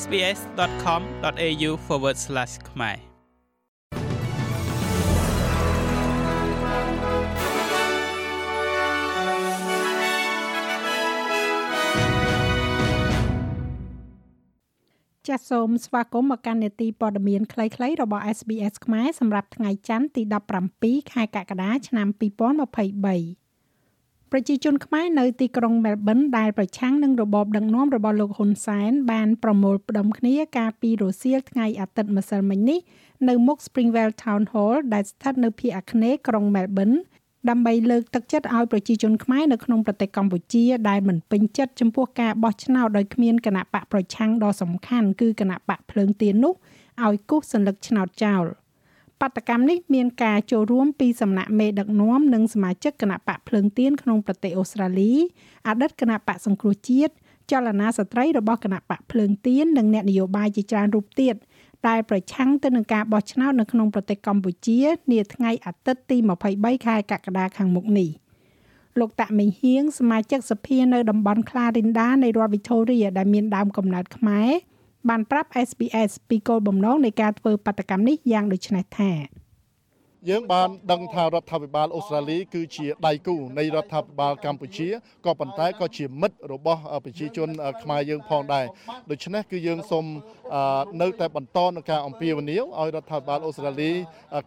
sbs.com.au/ ខ្មែរចាសសូមស្វាគមន៍មកកាន់នេតិព័ត៌មានខ្លីៗរបស់ SBS ខ្មែរសម្រាប់ថ្ងៃច័ន្ទទី17ខែកក្កដាឆ្នាំ2023 ប្រជាជនខ្មែរនៅទីក្រុងមែលប៊នដែលប្រឆាំងនឹងរបបដឹកនាំរបស់លោកហ៊ុនសែនបានប្រមូលផ្ដុំគ្នាកាលពីរសៀលថ្ងៃអាទិត្យម្សិលមិញនេះនៅមុខ Springvale Town Hall ដែលស្ថិតនៅភាគអាគ្នេយ៍ក្រុងមែលប៊នដើម្បីលើកទឹកចិត្តឲ្យប្រជាជនខ្មែរនៅក្នុងប្រទេសកម្ពុជាដែលមិនពេញចិត្តចំពោះការបោះឆ្នោតដោយគ្មានគណៈបកប្រឆាំងដ៏សំខាន់គឺគណៈបកភ្លើងទៀននោះឲ្យគូសសញ្ញាឆ្នោតចោល។ បាតកម្មនេះមានការចូលរួមពីសំណាក់មេដឹកនាំនិងសមាជិកគណៈបកភ្លើងទៀនក្នុងប្រទេសអូស្ត្រាលីអតីតគណៈបកសង្គ្រោះជាតិចលនាស្ត្រីរបស់គណៈបកភ្លើងទៀននិងអ្នកនយោបាយជាច្រើនរូបទៀតដែលប្រឆាំងទៅនឹងការបោះឆ្នោតនៅក្នុងប្រទេសកម្ពុជានាថ្ងៃអាទិត្យទី23ខែកក្កដាខាងមុខនេះលោកតាក់មេងហៀងសមាជិកសភានៅតំបន់ Clarinda នៃរដ្ឋ Victoria ដែលមានដើមកំណើតខ្មែរ បានប្រាប់ SBS ពីគោលបំណងនៃការធ្វើបាតកម្មនេះយ៉ាងដូចនេះថាយើងបានដឹងថារដ្ឋាភិបាលអូស្ត្រាលីគឺជាដៃគូនៃរដ្ឋាភិបាលកម្ពុជាក៏ប៉ុន្តែក៏ជាមិត្តរបស់ប្រជាជនខ្មែរយើងផងដែរដូច្នេះគឺយើងសូមនៅតែបន្តនឹងការអំពាវនាវឲ្យរដ្ឋាភិបាលអូស្ត្រាលី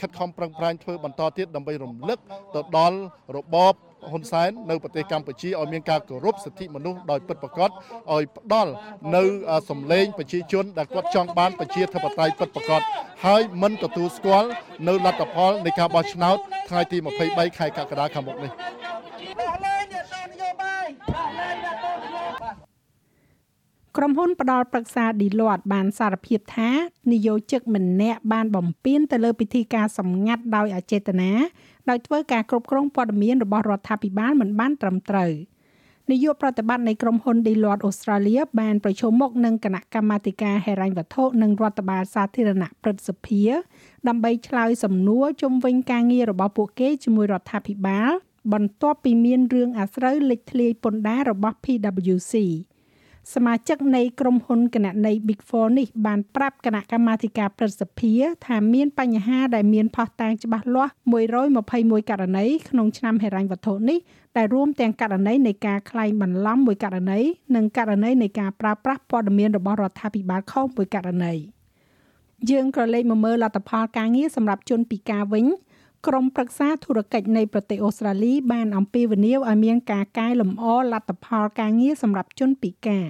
ខិតខំប្រឹងប្រែងធ្វើបន្តទៀតដើម្បីរំលឹកទៅដល់របប ហ៊ុនសែននៅប្រទេសកម្ពុជាឲ្យមានការគោរពសិទ្ធិមនុស្សដោយពិតប្រាកដឲ្យផ្ដល់នៅសម្លេងប្រជាជនដែលគាត់ចង់បានប្រជាធិបតេយ្យពិតប្រាកដហើយមិនទទួលស្គាល់នៅលទ្ធផលនៃការបោះឆ្នោតថ្ងៃទី23ខែកក្កដាខាងមុខនេះក្រុមហ៊ុនផ្ដល់ប្រឹក្សា Deloitte បានសារភាពថានិយោជិកម្នាក់បានបំពេញទៅលើពិធីការសម្ងាត់ដោយអចេតនា ដោយធ្វើការគ្រប់គ្រងព័ត៌មានរបស់រដ្ឋាភិបាលមិនបានត្រឹមត្រូវនាយកប្រតិបត្តិនៃក្រុមហ៊ុន Deloitte Australia បានប្រជុំមុខនឹងគណៈកម្មាធិការហិរញ្ញវត្ថុនិងរដ្ឋបាលសាធារណៈព្រឹទ្ធសភាដើម្បីឆ្លើយសំណួរជុំវិញការងាររបស់ពួកគេជាមួយរដ្ឋាភិបាលបន្ទាប់ពីមានរឿងអាស្រូវលេចធ្លាយពន្ធដាររបស់ PwC សមាជិកនៃក្រុមហ៊ុនគណនេយ្យ Big 4នេះបានប្រាប់គណៈកម្មាធិការព្រឹទ្ធសភាថាមានបញ្ហាដែលមានផុសតាងច្បាស់លាស់121ករណីក្នុងឆ្នាំហិរញ្ញវត្ថុនេះដែលរួមទាំងករណីនៃការក្លែងបន្លំមួយករណីនិងករណីនៃការប្រើប្រាស់ព័ត៌មានរបស់រដ្ឋាភិបាលខុសមួយករណីយើងក៏លេខមកមើលលទ្ធផលការងារសម្រាប់ជនពិការវិញ ក្រុមប្រឹក្សាធុរកិច្ចនៃប្រទេសអូស្ត្រាលីបានអំពាវនាវឲ្យមានការកែលម្អលទ្ធផលការងារសម្រាប់ជនពិការ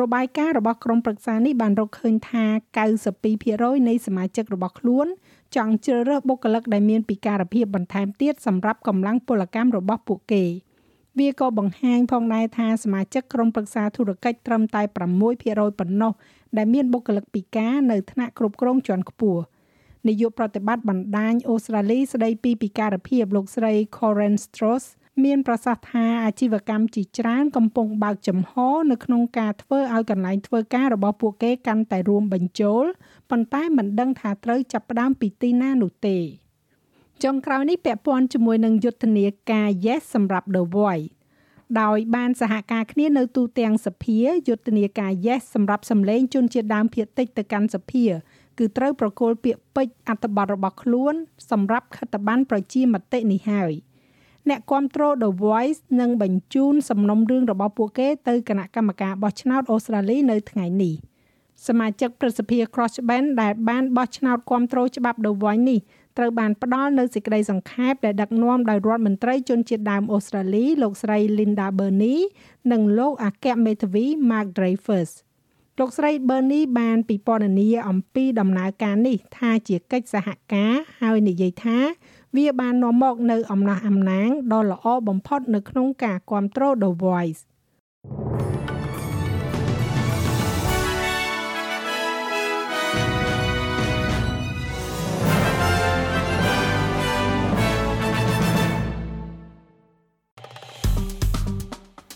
របាយការណ៍របស់ក្រុមប្រឹក្សានេះបានរកឃើញថា92%នៃសមាជិករបស់ខ្លួនចង់ជ្រើសរើសបុគ្គលិកដែលមានពិការភាពបន្ថែមទៀតសម្រាប់កម្លាំងពលកម្មរបស់ពួកគេវាក៏បង្ហាញផងដែរថាសមាជិកក្រុមប្រឹក្សាធុរកិច្ចត្រឹមតែ6%ប៉ុណ្ណោះដែលមានបុគ្គលិកពិការនៅថ្នាក់គ្រប់គ្រងជាន់ខ្ពស់ នាយកប្រតិបត្តិបណ្ដាញអូស្ត្រាលីស្ដីពីពិការភាពលោកស្រី Coren Strauss មានប្រសាសន៍ថាអាជីវកម្មជាច្រើនកំពុងបើកចំហនៅក្នុងការធ្វើឲ្យកន្លែងធ្វើការរបស់ពួកគេកាន់តែរួមបញ្ចូលប៉ុន្តែមិនដឹងថាត្រូវចាប់ផ្ដើមពីទីណានោះទេចុងក្រោយនេះពាក់ព័ន្ធជាមួយនឹងយុទ្ធនាការ Yes សម្រាប់ The Voice ដោយបានសហការគ្នានៅទូទាំងសភាយុទ្ធនាការ Yes សម្រាប់សម្លេងជនជាតិដើមភាគតិចទៅកាន់សភា គឺត្រូវប្រគល់ពាក្យពេចន៍អត្ថបទរបស់ខ្លួន សម្រាប់ខិត្តប័ណ្ណប្រជាមតិនេះហើយអ្នកគ្រប់គ្រង The Voice នឹងបញ្ជូនសំណុំរឿងរបស់ពួកគេទៅគណៈកម្មការបោះឆ្នោតអូស្ត្រាលីនៅថ្ងៃនេះសមាជិកប្រសិទ្ធិ Crossband ដែលបានបោះឆ្នោតគ្រប់គ្រងច្បាប់ The Voice នេះត្រូវបានផ្ដល់នៅសេចក្តីសង្ខេបដែលដឹកនាំដោយរដ្ឋមន្ត្រីជនជាតិដើមអូស្ត្រាលីលោកស្រី Linda Burney និងលោកអគ្គមេធាវី Mark Dreyfus លោកស្រី Bernie បានពិពណ៌នាអំពីដំណើរការនេះ ថាជាកិច្ចសហការហើយនិយាយថា វាបាននាំមក នៅអំណះអំណាងដ៏ល្អបំផុតនៅក្នុងការគ្រប់គ្រង The Voice